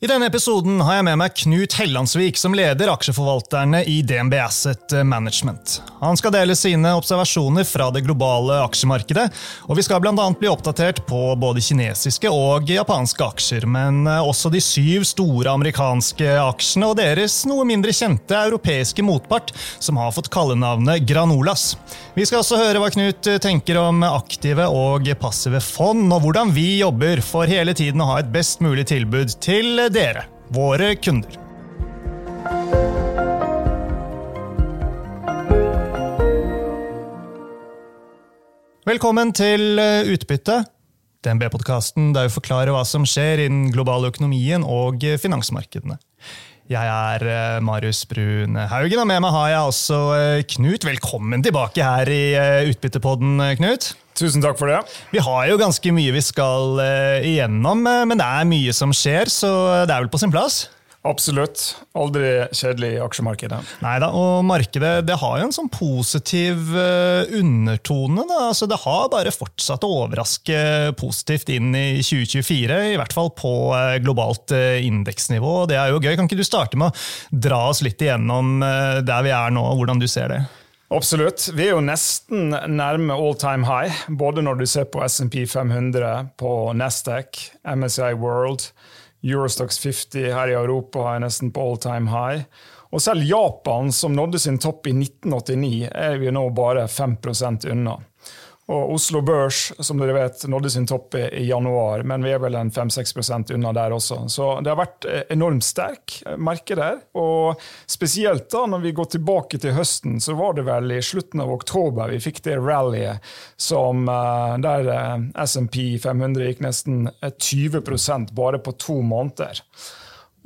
I denne episoden har jeg med meg Knut Hellandsvik, som leder aksjeforvalterne i DNB Asset Management. Han skal dele sine observasjoner fra det globale aksjemarkedet, og vi skal bl.a. bli oppdatert på både kinesiske og japanske aksjer, men også de syv store amerikanske aksjene og deres noe mindre kjente europeiske motpart, som har fått kallenavnet Granolas. Vi skal også høre hva Knut tenker om aktive og passive fond, og hvordan vi jobber for hele tiden å ha et best mulig tilbud til dere, våre kunder. Velkommen til eh, Utbytte, DNB-podkasten der vi forklarer hva som skjer i den globale økonomien og finansmarkedene. Jeg er eh, Marius Brun Haugen, og med meg har jeg også eh, Knut. Velkommen tilbake her i Utbyttepodden, Knut. Tusen takk for det. Vi har jo ganske mye vi skal igjennom, men det er mye som skjer, så det er vel på sin plass? Absolutt. Aldri kjedelig i aksjemarkedet. Nei da, og markedet det har jo en sånn positiv uh, undertone. Da. Altså, det har bare fortsatt å overraske positivt inn i 2024, i hvert fall på globalt indeksnivå. Det er jo gøy. Kan ikke du starte med å dra oss litt igjennom der vi er nå, og hvordan du ser det? Absolutt. Vi er jo nesten nærme all time high, både når du ser på SMP 500, på Nasdaq, MSI World. Eurostox 50 her i Europa er nesten på all time high. Og selv Japan, som nådde sin topp i 1989, er vi nå bare 5% unna. Og Oslo Børs som dere vet, nådde sin topp i, januar, men vi er vel en 5-6% unna der også. Så det har vært eh, enormt sterk merke der. Og spesielt da når vi går tilbake til høsten, så var det vel i slutten av oktober vi fikk det rallyet som, eh, der SMP 500 gikk nesten 20% bare på to måneder.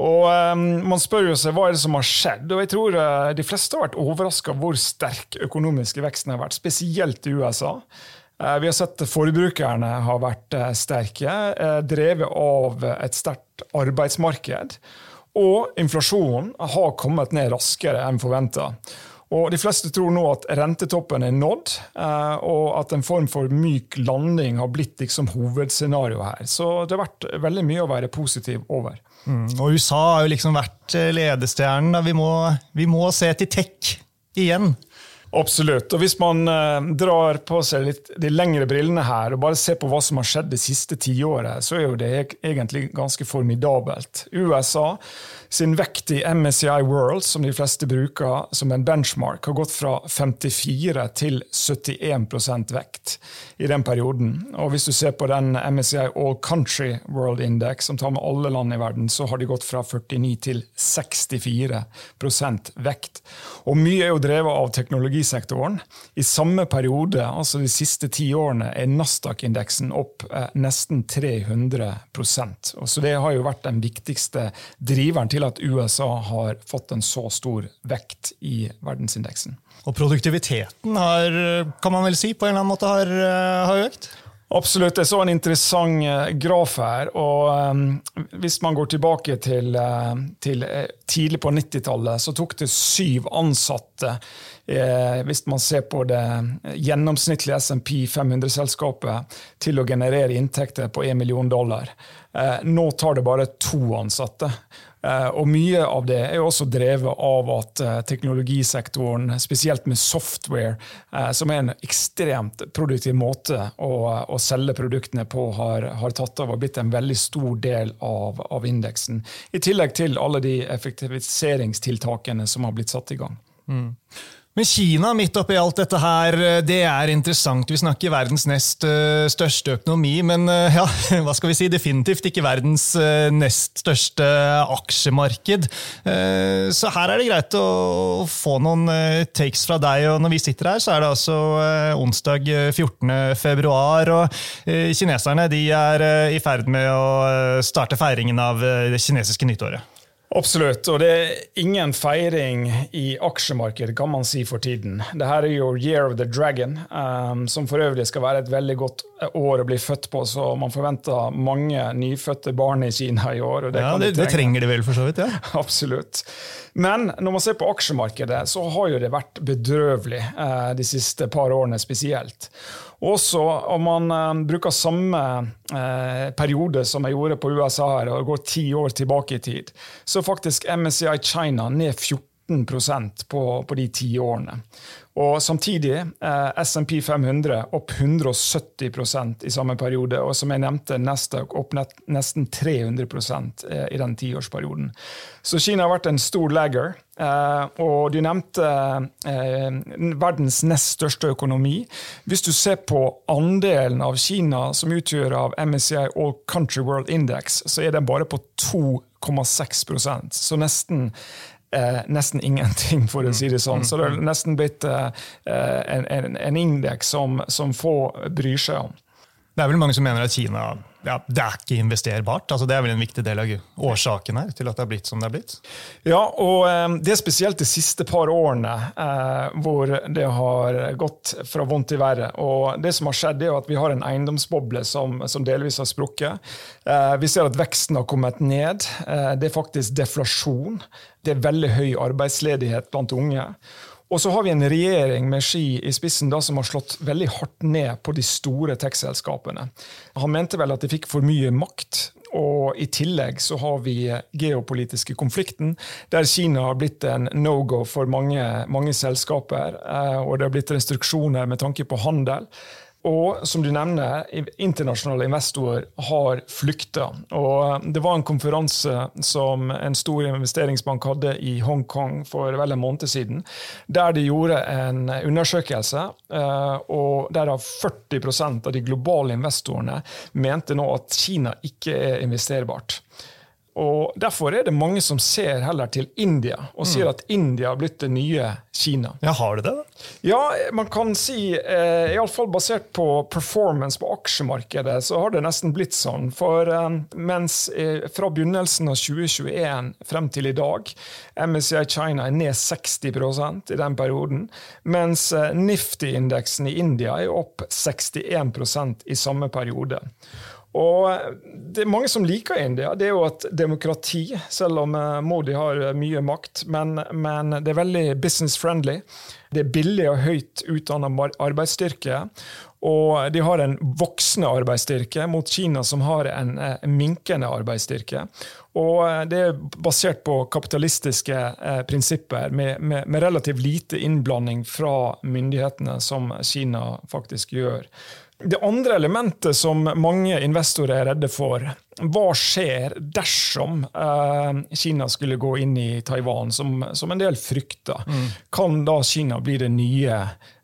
Og um, Man spør jo seg hva er det som har skjedd. og jeg tror uh, De fleste har vært overraska hvor sterk økonomiske veksten har vært, spesielt i USA. Uh, vi har sett forbrukerne har vært uh, sterke, drevet av et sterkt arbeidsmarked. Og inflasjonen har kommet ned raskere enn forventa. De fleste tror nå at rentetoppen er nådd, og at en form for myk landing har blitt liksom hovedscenarioet her. Så det har vært veldig mye å være positiv over. Mm. Og USA har jo liksom vært eh, ledestjernen. Vi vi må se til tech igjen. Absolutt. Og Hvis man eh, drar på seg litt de lengre brillene her og bare ser på hva som har skjedd det siste tiåret, så er jo det egentlig ganske formidabelt. USA sin vekt i MSCI World, som de fleste bruker som en benchmark, har gått fra 54 til 71% vekt i den perioden. Og hvis du ser på den MSCI All Country World Index, som tar med alle land i verden, så har de gått fra 49 til 64% vekt. Og mye er jo drevet av teknologisektoren. I samme periode, altså de siste ti årene, er Nasdaq-indeksen opp eh, nesten 300% og Så det har jo vært den viktigste driveren til til at USA har fått en så stor vekt i verdensindeksen. Og produktiviteten har, kan man vel si, på en eller annen måte har, eh, har økt? Absolutt. Jeg så en interessant eh, graf her. og um, Hvis man går tilbake til, uh, til tidlig på 90-tallet, så tok det syv ansatte hvis man ser på det gjennomsnittlige SMP 500-selskapet, til å generere inntekter på 1 million dollar. Nå tar det bare to ansatte. Eh, og mye av det er også drevet av at eh, teknologisektoren, spesielt med software, eh, som er en ekstremt produktiv måte å, å selge produktene på, har, har, tatt av og blitt en veldig stor del av, av indeksen. I tillegg til alle de effektiviseringstiltakene som har blitt satt i gang. Mm. Men Kina midt oppi alt dette her, eh, det er interessant. Vi snakker verdens nest uh, største økonomi, men uh, ja, hva skal vi si, definitivt ikke verdens nest største aksjemarked. Så her er det greit å få noen takes fra deg. og Når vi sitter her, så er det altså onsdag 14. februar, og kineserne de er i ferd med å starte feiringen av det kinesiske nyttåret. Absolutt, og det er ingen feiring i aksjemarkedet kan man si for tiden. Dette er jo Year of the Dragon, um, som for øvrig skal være et veldig godt år å bli født på, så man forventer mange nyfødte barn i Kina i år. det, ja, det, det trenger de vel for så vidt, ja. Absolutt. Men når man ser på aksjemarkedet, så har jo det vært bedrøvelig uh, de siste par årene spesielt. Også om man eh, bruker samme eh, periode som jeg gjorde på USA her, og går ti år tilbake i tid, så faktisk MSCI China ned 14 på, på de ti årene. Og samtidig eh, SMP 500 opp 170% i samme periode. Og som jeg nevnte, Nasdaq opp net, nesten 300 eh, i den tiårsperioden. Så Kina har vært en stor lagger. Eh, og du nevnte eh, verdens nest største økonomi. Hvis du ser på andelen av Kina som utgjør av MSCI All Country World Index, så er den bare på 2,6% Så nesten eh, nesten ingenting, for å si det sånn. Så det er nesten blitt eh, en, en, en indeks som, som få bryr seg om. Det er vel mange som mener at Kina ja, det er ikke investerbart. Altså, det er vel en viktig del av årsaken her til at det er blitt som det er blitt? Ja, og um, det er spesielt de siste par årene uh, hvor det har gått fra vondt til verre. Og det som har skjedd, er at vi har en eiendomsboble som, som delvis har sprukket. Uh, vi ser at veksten har kommet ned. Uh, det er faktisk deflasjon. Det er veldig høy arbeidsledighet blant unge. Og så har vi en regjering med Ski i spissen da, som har slått veldig hardt ned på de store tech-selskapene. Han mente vel at de fikk for mye makt. Og I tillegg så har vi geopolitiske konflikten, der Kina har blitt en no-go for mange, mange selskaper. Eh, og det har blitt restriksjoner med tanke på handel. Og som du nevner, internasjonale investorer har flykta. Og det var en konferanse som en stor investeringsbank hadde i Hongkong for vel en måned siden, der de gjorde en undersøkelse, eh, og der 40% av de globale investorene mente nå at Kina ikke er investerbart. Og Derfor er det mange som ser heller til India, og sier mm. at India har blitt det nye Kina. Ja, Har det det? Ja, man kan si, eh, iallfall basert på performance på aksjemarkedet, så har det nesten blitt sånn. For eh, mens eh, fra begynnelsen av 2021 frem til i dag, MSCI China er ned 60% i den perioden, mens eh, Nifty-indeksen i India er opp 61% i samme periode. Og det er mange som liker India. Det er jo et demokrati, selv om eh, Modi har eh, mye makt. Men, men det er veldig business friendly. Det er billig og høyt utdanna arbeidsstyrke. Og de har en voksende arbeidsstyrke mot Kina, som har en, en eh, minkende arbeidsstyrke. Og det er basert på kapitalistiske eh, prinsipper, med, med, med relativt lite innblanding fra myndighetene, som Kina faktisk gjør. Det andre elementet som mange investorer er redde for, hva skjer dersom eh, Kina skulle gå inn i Taiwan, som, som en del frykter? Mm. Kan da Kina bli det nye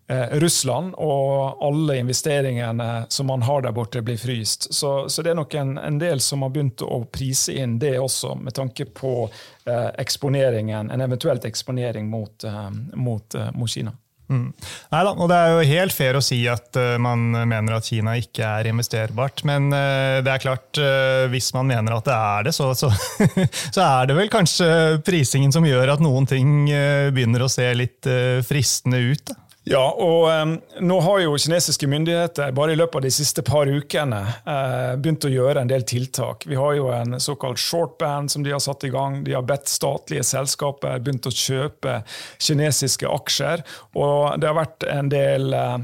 eh, Russland, og alle investeringene som man har der borte, blir fryst? Så, så det er nok en, en, del som har begynt å prise inn det også, med tanke på eh, eksponeringen, en eventuelt eksponering mot, eh, mot, eh, mot Kina. Mm. Nei da, og det er jo helt fair å si at uh, man mener at Kina ikke er investerbart. Men uh, det er klart, uh, hvis man mener at det er det, så, så, så, er det vel kanskje prisingen som gjør at noen ting begynner å se litt fristende ut. Da. Ja, og um, nå har jo kinesiske myndigheter bare i løpet av de siste par ukene uh, begynt å gjøre en del tiltak. Vi har jo en såkalt shortband som de har satt i gang. De har bedt statlige selskaper begynt å kjøpe kinesiske aksjer. Og det har vært en del uh,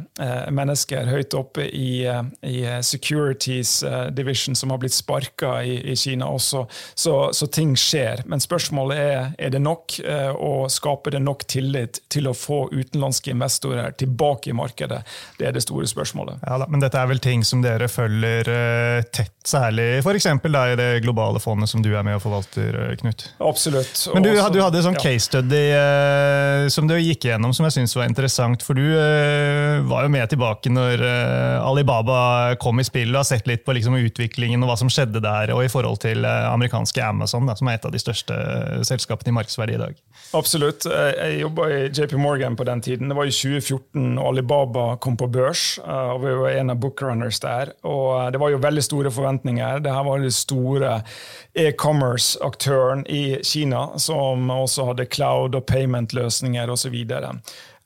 mennesker høyt oppe i, uh, i Securities Division som har blitt sparka i, i, Kina også. Så, så, ting skjer. Men spørsmålet er er det nok, og skaper det nok tillit til å få utenlandske investorer investorer tilbake i markedet? Det er det store spørsmålet. Ja, da, men dette er vel ting som dere følger uh, tett, særlig f.eks. i det globale fondet som du er med og forvalter, uh, Knut? Absolutt. Men du, du hadde en sånn ja. case study uh, som du gikk gjennom som jeg syns var interessant. For du var jo med tilbake når Alibaba kom i spill og har sett litt på liksom, utviklingen og hva som skjedde der, og i forhold til amerikanske Amazon, da, som er et av de største selskapene i markedsverdi i dag. Absolutt. Jeg jobba i JP Morgan på den tiden. Det var i 2014 2014 og Alibaba kom på børs. Eh, og Vi var en av bookrunners der. og eh, Det var jo veldig store forventninger. Dette var den store e-commerce-aktøren i Kina, som også hadde cloud- og payment-løsninger osv.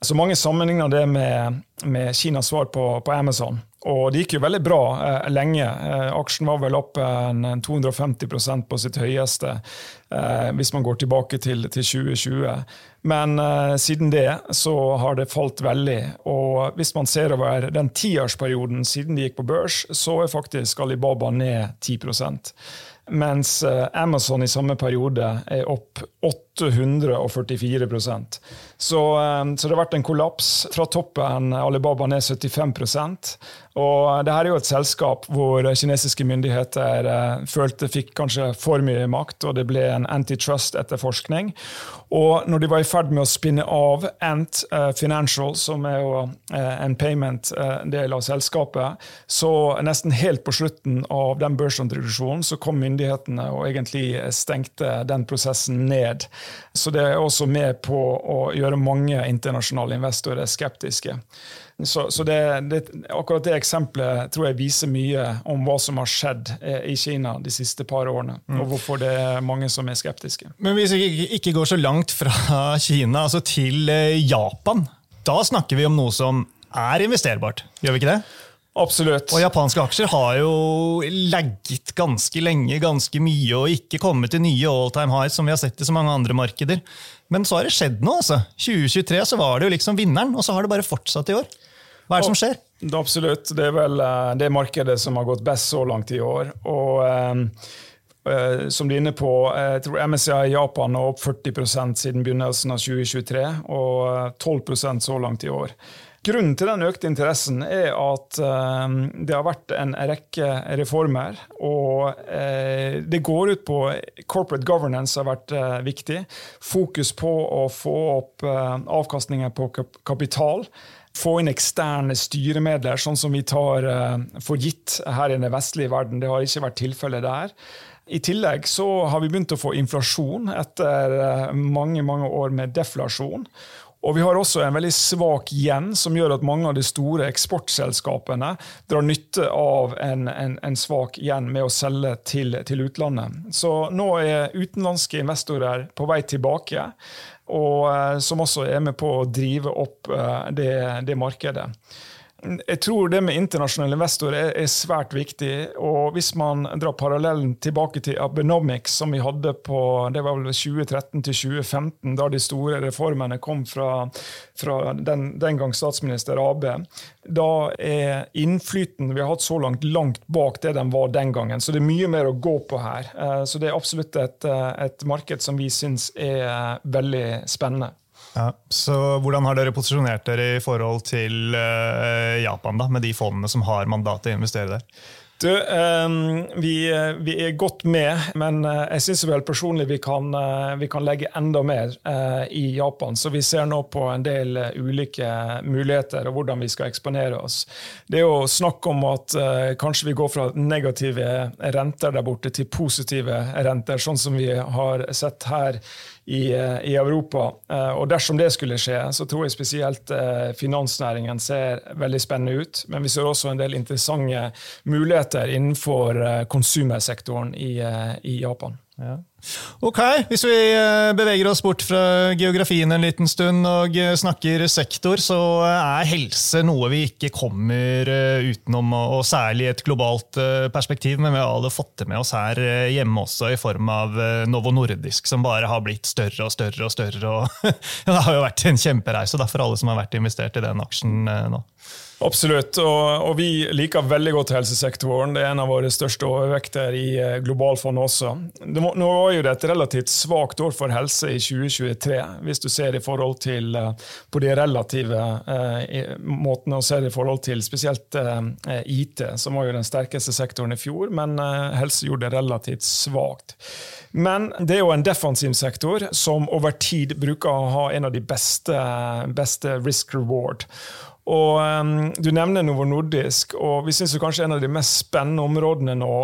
Så, mange sammenligner det med, med Kinas svar på, på Amazon. Og det gikk jo veldig bra eh, lenge. Eh, aksjen var vel opp en, 250% på sitt høyeste eh, hvis man går tilbake til, til 2020. Men eh, siden det så har det falt veldig. Og hvis man ser over den tiårsperioden siden de gikk på børs, så er faktisk Alibaba ned 10 mens eh, Amazon i samme periode er opp 844% så, eh, så det har vært en kollaps. Fra toppen Alibaba ned 75% og det her er jo et selskap hvor kinesiske myndigheter eh, følte fikk kanskje for mye makt, og det ble en antitrust-etterforskning. Og når de var i ferd med å spinne av Ant uh, Financial, som er jo en payment-del av selskapet, så nesten helt på slutten av den børsintroduksjonen så kom myndighetene og egentlig stengte den prosessen ned. Så det er også med på å gjøre mange internasjonale investorer skeptiske. Så, så det, det, akkurat det eksempelet tror jeg viser mye om hva som har skjedd eh, i Kina de siste par årene, mm. og hvorfor det er mange som er skeptiske. Men hvis vi ikke går så langt fra Kina altså til eh, Japan, da snakker vi om noe som er investerbart, gjør vi ikke det? Absolutt. Og japanske aksjer har jo lagget ganske lenge, ganske mye, og ikke kommet til nye all time highs, som vi har sett i så mange andre markeder. Men så har det skjedd noe. altså. 2023 så var det jo liksom vinneren, og så har det bare fortsatt i år. Hva er det som skjer? Absolutt. Det er vel eh, det markedet som har gått best så langt i år. Og eh, som du er inne på, jeg tror MSCI Japan er opp 40% siden begynnelsen av 2023, og 12% så langt i år. Grunnen til den økte interessen er at um, det har vært en rekke reformer. Og uh, det går ut på Corporate governance har vært uh, viktig. Fokus på å få opp uh, avkastninger på kapital få inn eksterne styremedler, sånn som vi tar for gitt her i den vestlige verden. Det har ikke vært tilfellet der. I tillegg så har vi begynt å få inflasjon etter mange mange år med deflasjon. Og vi har også en veldig svak yen, som gjør at mange av de store eksportselskapene drar nytte av en, en, en svak yen med å selge til, til utlandet. Så nå er utenlandske investorer på vei tilbake og eh, som også er med på å drive opp eh, det, det markedet. Jeg tror det med internasjonale investorer er, svært viktig. og Hvis man drar parallellen tilbake til Abenomics, som vi hadde på det var vel 2013 til 2015, da de store reformene kom fra, fra den, den, gang statsminister Abe, da er innflyten vi har hatt så langt, langt bak det den var den gangen. Så det er mye mer å gå på her. Eh, så det er absolutt et, et marked som vi syns er veldig spennende. Ja, så Hvordan har dere posisjonert dere i forhold til uh, Japan, da, med de fondene som har mandat til å investere der? Du, um, vi, vi, er godt med, men uh, jeg syns vel personlig vi kan, vi kan legge enda mer i Japan. Så vi ser nå på en del ulike muligheter og hvordan vi skal eksponere oss. Det er jo snakk om at kanskje vi går fra negative renter der borte til positive renter, sånn som vi har sett her i, eh, i, Europa. Eh, og dersom det skulle skje, så tror jeg spesielt eh, finansnæringen ser veldig spennende ut. Men vi ser også en del interessante muligheter innenfor konsumersektoren i, i Japan. Ok, Hvis vi eh, beveger oss bort fra geografien en liten stund og eh, snakker sektor, så er helse noe vi ikke kommer eh, utenom, og særlig i et globalt perspektiv. Men vi har alle fått det med oss her hjemme også, i form av Novo Nordisk, som bare har blitt større og større og større. Og det har jo vært en kjempereise for alle som har vært investert i den aksjen nå. Absolutt, og, og, vi liker veldig godt helsesektoren. Det er en av våre største overvekter i eh, globalfondet også. Må, nå var jo det et relativt svakt år for helse i 2023, hvis du ser i forhold til uh, på de relative eh, måtene å se det i forhold til spesielt eh, IT, som var jo den sterkeste sektoren i fjor, men helse gjorde det relativt svakt. Men det er jo en defensiv sektor som over tid bruker å ha en av de beste, beste risk reward. Og um, Du nevner Novo Nordisk, og vi syns kanskje en av de mest spennende områdene nå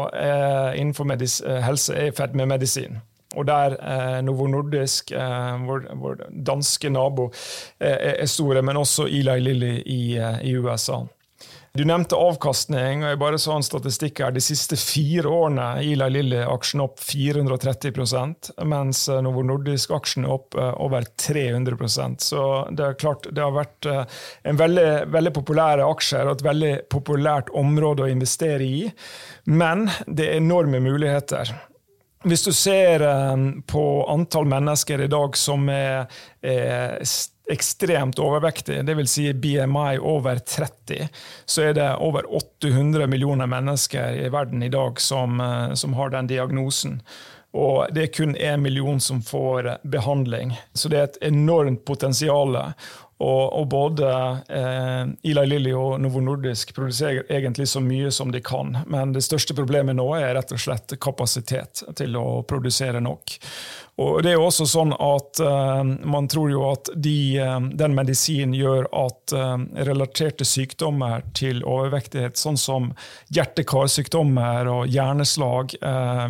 innenfor innenfor i helse er medisin. Og der eh, Novo Nordisk, eh, vår, vår, danske nabo, eh, er store, men også Eli Lilly i, eh, i USA. Du nevnte avkastning. og jeg bare så en statistikk her. De siste fire årene Ila Lilly-aksjen opp 430 mens Novo Nordisk-aksjen er opp eh, over 300% Så det er klart det har vært eh, en veldig, veldig populær aksje og et veldig populært område å investere i. Men det er enorme muligheter. Hvis du ser eh, på antall mennesker i dag som er, er ekstremt overvektig, dvs. Si BMI over 30, så er det over 800 millioner mennesker i verden i dag som, eh, som har den diagnosen. Og det er kun én million som får behandling. Så det er et enormt potensial. Og, og, både eh, Eli Lilly og Novo Nordisk produserer egentlig så mye som de kan. Men det største problemet nå er rett og slett kapasitet til å produsere nok. Og det er jo også sånn at uh, Man tror jo at de, uh, den medisinen gjør at uh, relaterte sykdommer til overvektighet, sånn som hjerte-karsykdommer og hjerneslag,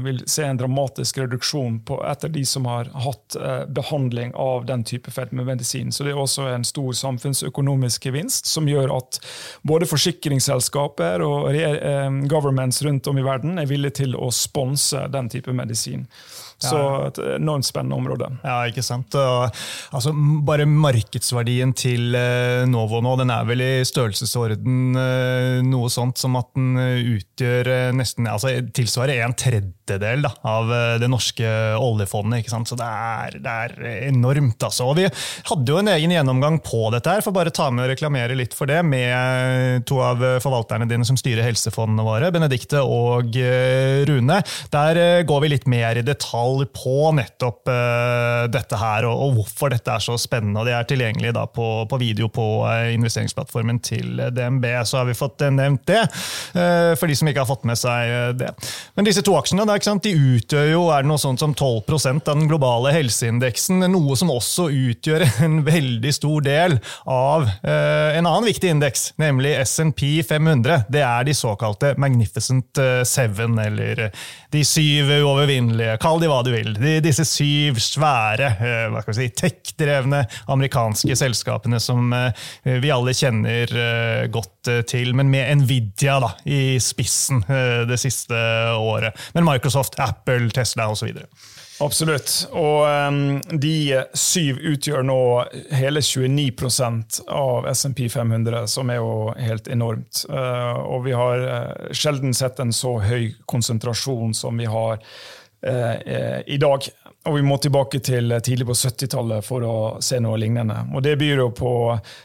vil se en dramatisk reduksjon på, etter de som har hatt behandling av den type fedmemedisin. Så det er også en stor samfunnsøkonomisk gevinst som gjør at både forsikringsselskaper og governments rundt om i verden er villige til å sponse den type medisin. Så et enormt spennende område. Ja, ikke sant. Og, altså, bare markedsverdien til uh, Novo nå, den er vel i størrelsesorden uh, noe sånt som at den utgjør uh, nesten altså tilsvarer en tredjedel da, av det norske oljefondet. ikke sant? Så det er, det er, enormt, altså. Og vi hadde jo en egen gjennomgang på dette, her, for bare ta med og reklamere litt for det, med to av forvalterne dine som styrer helsefondene våre, Benedikte og Rune. Der går vi litt mer i detalj detalj på nettopp uh, dette her, og, og, hvorfor dette er så spennende. og Det er tilgjengelig da på, på video på uh, investeringsplattformen til DNB. Så har vi fått uh, nevnt det, for de som ikke har fått med seg det. Men disse to aksjene da, de utgjør jo er det noe sånt som 12 av den globale helseindeksen. Noe som også utgjør en veldig stor del av en annen viktig indeks, nemlig SNP 500. Det er de såkalte Magnificent Seven, eller de syv uovervinnelige. Kall de hva du vil. De, disse syv svære, eh, hva skal vi si, tech-drevne amerikanske selskapene som eh, vi alle kjenner eh, godt til, men med Nvidia da, i spissen det siste året. Men Microsoft, Apple, Tesla osv. Absolutt. Og um, de syv utgjør nå hele 29% av SMP 500, som er jo helt enormt. Uh, og vi har uh, sjelden sett en så høy konsentrasjon som vi har uh, i dag. Og vi må tilbake til tidlig på 70-tallet for å se noe lignende. Og Det byr jo på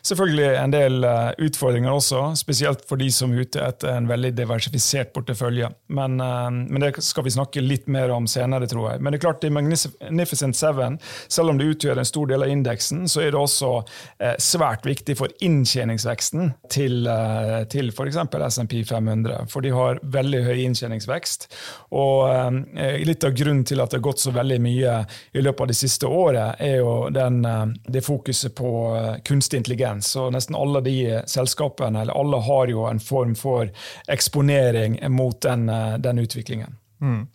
selvfølgelig en del eh, utfordringer også, spesielt for de som er ute etter en veldig diversifisert portefølje. Men, eh, men, det skal vi snakke litt mer om senere, tror jeg. Men det er klart, i Magnificent Seven, selv om det utgjør en stor del av indeksen, så er det også eh, svært viktig for inntjeningsveksten til, til f.eks. SMP 500. For de har veldig høy inntjeningsvekst. Og litt av grunnen til at det har gått så veldig mye i løpet av det siste året, er jo den, eh, det fokuset på eh, kunstig intelligens. Så nesten alle de selskapene, eller alle har jo en form for eksponering mot den, eh, den utviklingen. Mm.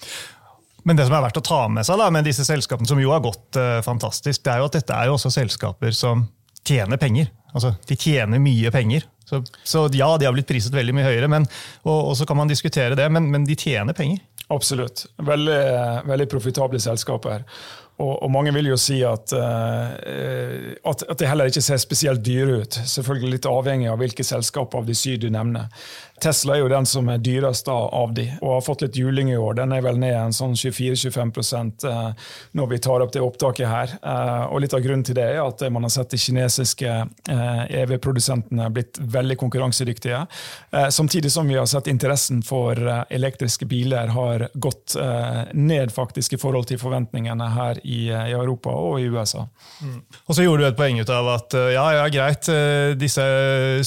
Men det som er verdt å ta med seg da, med disse selskapene, som jo har gått uh, fantastisk, det er jo at dette er jo også selskaper som tjener penger. Altså, De tjener mye penger. Så, så ja, de har blitt priset veldig mye høyere, men, og, og, så kan man diskutere det, men, men de tjener penger. Absolutt. Veldig, veldig profitable selskaper. Og, og, mange vil jo si at, uh, at, at, det heller ikke ser spesielt dyre ut. Selvfølgelig litt avhengig av hvilke selskaper av de syv du nevner. Tesla er jo den som er dyrest av de, og har fått litt juling i år. Den er vel ned en sånn 24-25 uh, når vi tar opp det opptaket her. Og Litt av grunnen til det er at man har sett de kinesiske EV-produsentene blitt veldig konkurransedyktige. Samtidig som vi har sett interessen for elektriske biler har gått ned faktisk i forhold til forventningene her i, i Europa og i USA. Mm. Og så gjorde du et poeng ut av at eh, ja, ja, greit, eh, disse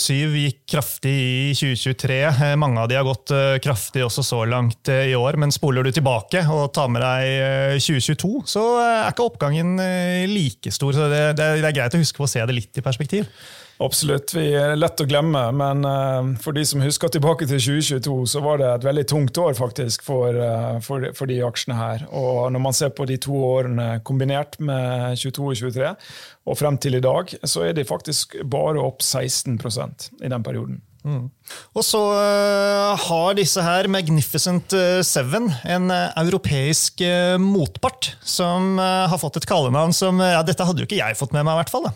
syv gikk kraftig i 2023. Eh, mange av de har gått kraftig også så langt i år, men spoler du tilbake og tar med deg 2022, så er ikke oppgangen like stor. så det, det er greit å huske på å se det litt i perspektiv. Absolutt. Vi er lett å glemme, men uh, for de som husker tilbake til 2022, så var det et veldig tungt år faktisk for, uh, for, for, de aksjene her. Og når man ser på de to årene kombinert med 22 og 23, og frem til i dag, så er de faktisk bare opp 16% i den perioden. Mm. Og så uh, har disse her Magnificent Seven en europeisk motpart som har fått et kallenavn som ja, Dette hadde jo ikke jeg fått med meg, i hvert fall.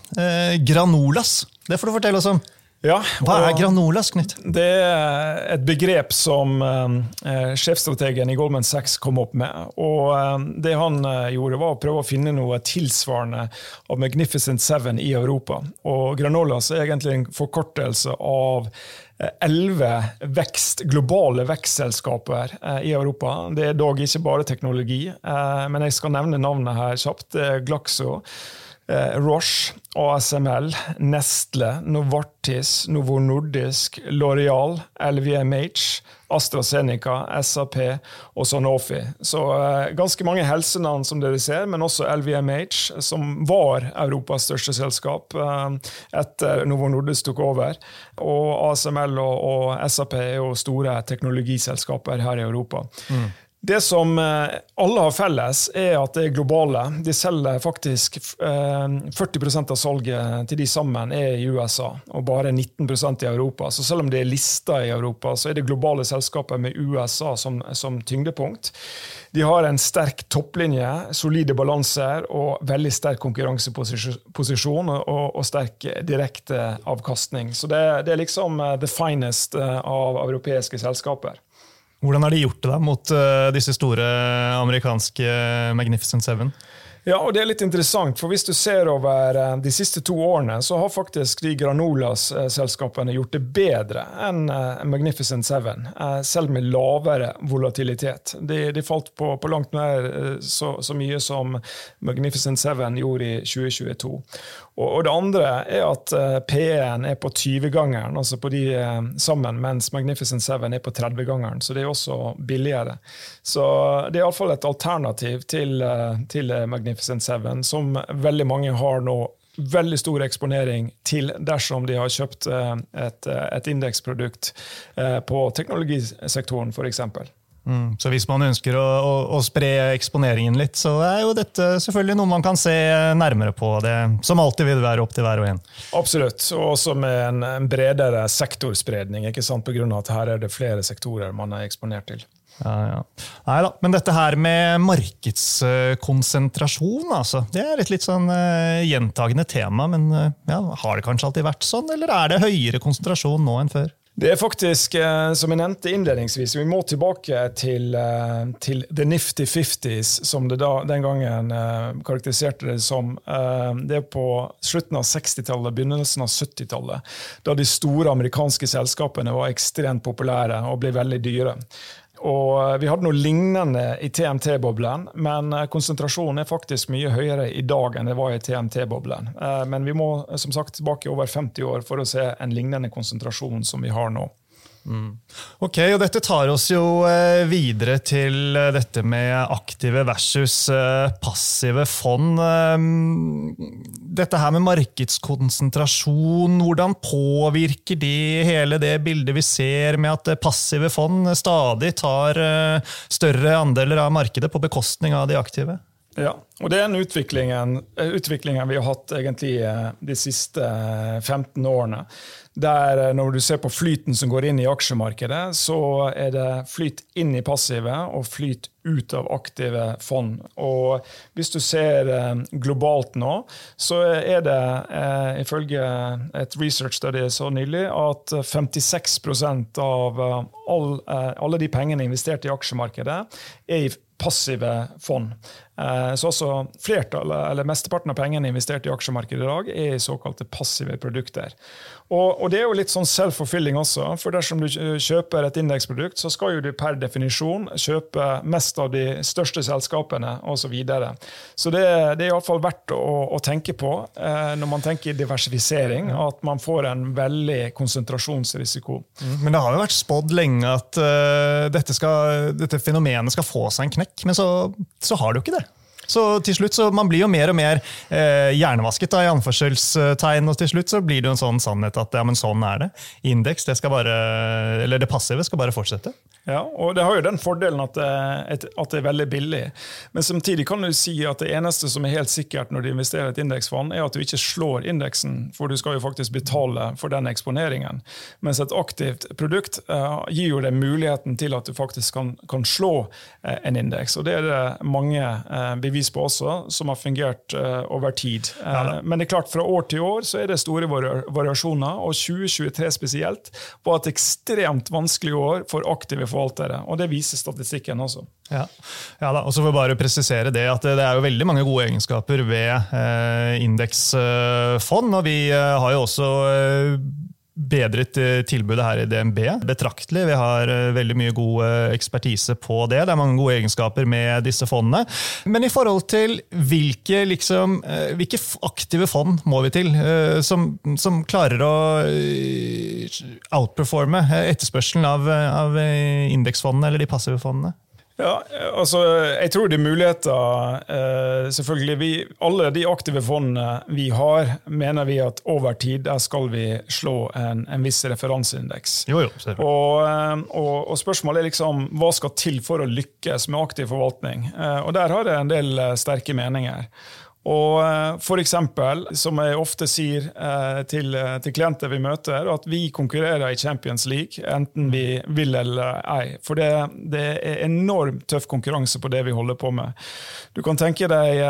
Granolas. Det får du fortelle oss om. Ja, Hva er granolas, Knut? Det er et begrep som eh, sjefstrategen i Goldman Sachs kom opp med. Og eh, det han eh, gjorde, var å prøve å finne noe tilsvarende av Magnificent Seven i Europa. Og granolas er egentlig en forkortelse av eh, elleve vekst, globale vekstselskaper eh, i Europa. Det er dog ikke bare teknologi, eh, men jeg skal nevne navnet her kjapt. Det er Glaxo. Eh, Roche, ASML, Nestle, Novartis, Novo Nordisk, Loreal, LVMH, AstraZeneca, SAP og Sanofi. Så eh, ganske mange helsenavn som dere ser, men også LVMH, som var Europas største selskap eh, etter Novo Nordisk tok over. Og ASML og, og SAP er jo store teknologiselskaper her i Europa. Mm. Det som eh, alle har felles, er at det er globale. De selger faktisk 40 eh, av salget til de sammen er i USA, og bare 19% i Europa. Så selv om det er lista i Europa, så er det globale selskaper med USA som, som tyngdepunkt. De har en sterk topplinje, solide balanser og veldig sterk konkurranseposisjon og, og sterk direkte avkastning. Så det, det er liksom eh, the finest av europeiske selskaper. Hvordan har de gjort det da mot uh, disse store amerikanske Magnificent Seven? Ja, og det er litt interessant, for Hvis du ser over eh, de siste to årene, så har faktisk de Granolas-selskapene gjort det bedre enn eh, Magnificent Seven, selv med lavere volatilitet. De, de falt på, på, langt mer så, så, mye som Magnificent Seven gjorde i 2022. Og, det andre er at P1 er på 20-gangeren, altså på de sammen, mens Magnificent Seven er på 30-gangeren. Så det er også billigere. Så det er iallfall et alternativ til, til Magnificent Seven, som veldig mange har nå veldig stor eksponering til dersom de har kjøpt eh, et, eh, et indeksprodukt eh, på teknologisektoren, f.eks. Mm, så hvis man ønsker å, å, å, spre eksponeringen litt, så er jo dette selvfølgelig noe man kan se nærmere på. Det, som alltid vil være opp til hver og en. Absolutt, og også med en, en bredere sektorspredning. ikke sant, på grunn av at her er det flere sektorer man er eksponert til. Ja, ja. Nei da, Men dette her med markedskonsentrasjon, altså, det er et litt sånn uh, gjentagende tema. Men uh, ja, har det kanskje alltid vært sånn, eller er det høyere konsentrasjon nå enn før? Det er faktisk, eh, som jeg nevnte innledningsvis, vi må tilbake til, eh, til the nifty fifties, som det da, den gangen eh, karakteriserte det som. Det er på slutten av 60-tallet, begynnelsen av 70-tallet, da de store amerikanske selskapene var ekstremt populære og ble veldig dyre. Og eh, vi hadde noe lignende i TMT-boblen, men eh, konsentrasjonen er faktisk mye høyere i dag enn det var i TMT-boblen. Eh, men vi må som sagt tilbake over 50 år for å se en lignende konsentrasjon som vi har nå. Mm. Ok, og Dette tar oss jo videre til dette med aktive versus passive fond. Dette her med markedskonsentrasjon, hvordan påvirker det hele det bildet vi ser med at passive fond stadig tar større andeler av markedet på bekostning av de aktive? Ja, og det er en utviklingen, utviklingen vi har hatt egentlig de siste 15 årene. Der eh, når du ser på flyten som går inn i aksjemarkedet, så er det flyt inn i passive og flyt ut av aktive fond. Og hvis du ser eh, globalt nå, så er det eh, ifølge et research study så nylig at 56% av all, alle de pengene investert i aksjemarkedet er i passive fond. Så også flertallet, eller mesteparten av pengene investert i aksjemarkedet i dag, er i såkalte passive produkter. Og, og, det er jo litt sånn self-fulfilling også, for dersom du kjøper et indeksprodukt, så skal jo du per definisjon kjøpe mest av de største selskapene osv. Så, videre. så det, det er iallfall verdt å, å, tenke på eh, når man tenker diversifisering, at man får en veldig konsentrasjonsrisiko. Mm, men det har jo vært spådd lenge at uh, dette, skal, dette, fenomenet skal få seg en knekk, men så, så har det jo ikke det. Så til slutt så man blir jo mer og mer eh, hjernevasket, da, i anførselstegn, og til slutt så blir det jo en sånn sannhet at ja, men sånn er det. Indeks, det skal bare, eller det passive skal bare fortsette. Ja, og det har jo den fordelen at det, at det, er veldig billig. Men samtidig kan du si at det eneste som er helt sikkert når du investerer i et indeksfond, er at du ikke slår indeksen, for du skal jo faktisk betale for den eksponeringen. Mens et aktivt produkt uh, gir jo deg muligheten til at du faktisk kan, kan slå uh, en indeks. Og det er det mange uh, bevis på også, som har fungert over tid. Ja, men det er klart, fra år til år så er det store variasjoner, og 2023 spesielt var et ekstremt vanskelig år for aktive forvaltere. Og det viser statistikken også. Ja, ja da, og så får vi bare presisere det at det er jo veldig mange gode egenskaper ved eh, indeksfond. og vi eh, har jo også bedret eh, tilbudet her i DNB betraktelig. Vi har eh, veldig mye god eh, ekspertise på det. Det er mange gode egenskaper med disse fondene. Men i forhold til hvilke, liksom, hvilke aktive fond må vi til som, som klarer å outperforme etterspørselen av, av indeksfondene eller de passive fondene? Ja, altså, jeg tror det er muligheter. Eh, selvfølgelig. Vi, alle de aktive fondene vi har, mener vi at over tid der skal vi slå en, en viss referanseindeks. Jo, jo, og, eh, og, og, spørsmålet er liksom hva skal til for å lykkes med aktiv forvaltning? Eh, og der har jeg en del sterke meninger. Og eh, for eksempel, som jeg ofte sier eh, til, eh, til, klienter vi møter, at vi konkurrerer i Champions League, enten vi vil eller ei. For det, det er enormt tøff konkurranse på det vi holder på med. Du kan tenke deg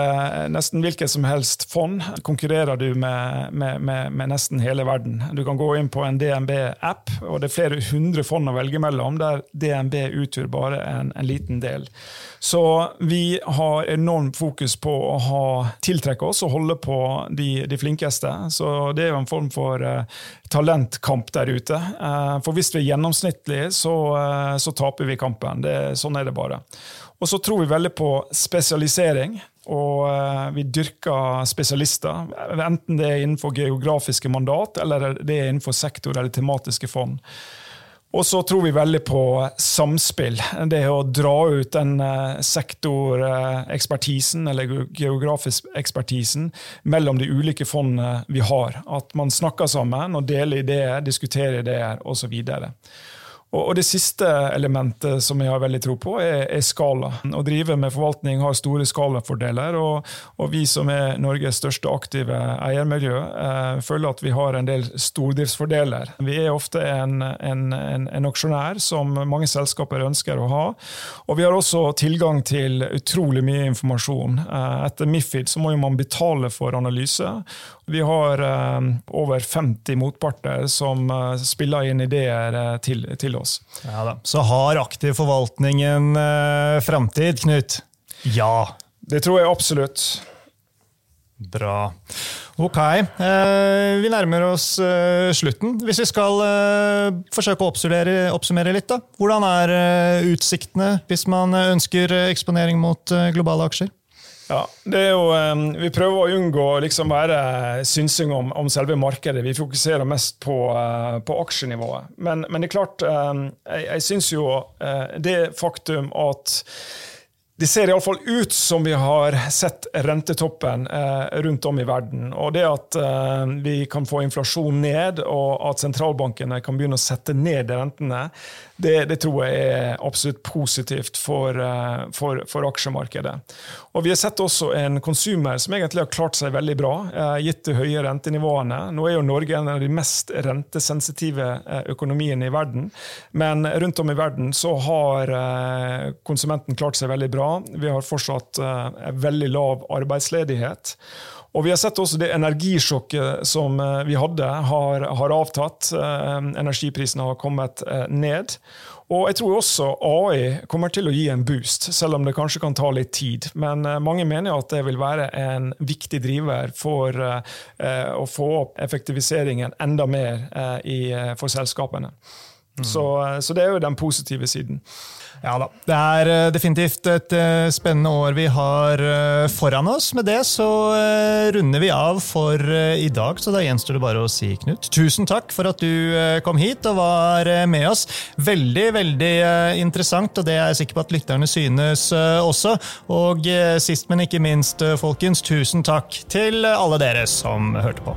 nesten hvilket som helst fond konkurrerer du med, med, med, med nesten hele verden. Du kan gå inn på en DNB-app, og det er flere hundre fond å velge mellom, der DNB utgjør bare en, en liten del. Så vi har enormt fokus på å ha tiltrekke oss og holde på de, de flinkeste. Så det er jo en form for uh, talentkamp der ute. Uh, for hvis vi er gjennomsnittlige, så, uh, så taper vi kampen. Det, sånn er det bare. Og så tror vi veldig på spesialisering. Og vi dyrker spesialister, enten det er innenfor geografiske mandat eller det er innenfor sektor eller tematiske fond. Og så tror vi veldig på samspill. Det å dra ut den eh, sektorekspertisen, eller geografisk ekspertisen, mellom de ulike fondene vi har. At man snakker sammen og deler ideer, diskuterer ideer osv. Og Det siste elementet som jeg har veldig tro på, er, er skala. Å drive med forvaltning har store skalafordeler, og, og vi som er Norges største aktive eiermiljø, eh, føler at vi har en del stordriftsfordeler. Vi er ofte en, en, en, en, aksjonær som mange selskaper ønsker å ha. Og vi har også tilgang til utrolig mye informasjon. Eh, etter Mifid så må man betale for analyse. Vi har eh, over 50 motparter som eh, spiller inn ideer eh, til, til oss. Ja Så har aktiv forvaltning en uh, framtid, Knut? Ja. Det tror jeg absolutt. Bra. Ok, eh, vi nærmer oss eh, slutten. Hvis vi skal eh, forsøke å oppsummere litt, da. Hvordan er utsiktene hvis man ønsker eksponering mot globale aksjer? Ja, jo, Vi prøver å unngå å liksom være synsing om, om, selve markedet. Vi fokuserer mest på, uh, på aksjenivået. Men, men, det er klart, um, jeg, jeg syns jo det faktum at det ser iallfall ut som vi har sett rentetoppen eh, rundt om i verden. Og det at eh, vi kan få inflasjon ned, og at sentralbankene kan begynne å sette ned rentene, det, det, tror jeg er absolutt positivt for, eh, for, for, aksjemarkedet. Og Vi har sett også en konsumer som egentlig har klart seg veldig bra, eh, gitt de høye rentenivåene. Nå er jo Norge en av de mest rentesensitive eh, økonomiene i verden, men rundt om i verden så har konsumenten klart seg veldig bra. Vi har fortsatt veldig lav arbeidsledighet. Og Vi har sett også det energisjokket som eh, vi hadde, har, har avtatt. Eh, energiprisene har kommet eh, ned. Og jeg tror også AI kommer til å gi en boost, selv om det kanskje kan ta litt tid. Men mange mener at det vil være en viktig driver for å få opp effektiviseringen enda mer for selskapene. Mm. Så, så, det er jo den positive siden. Ja da. Det er eh, definitivt et eh, spennende år vi har eh, foran oss. Med det så runder vi av for i dag, så da gjenstår det bare å si, Knut, tusen takk for at du kom hit og var med oss. Veldig, veldig interessant, og det er jeg sikker på at lytterne synes også. Og sist, men ikke minst, folkens, tusen takk til alle dere som hørte på.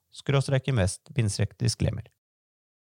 skråstrek invest, bindestrek disclaimer.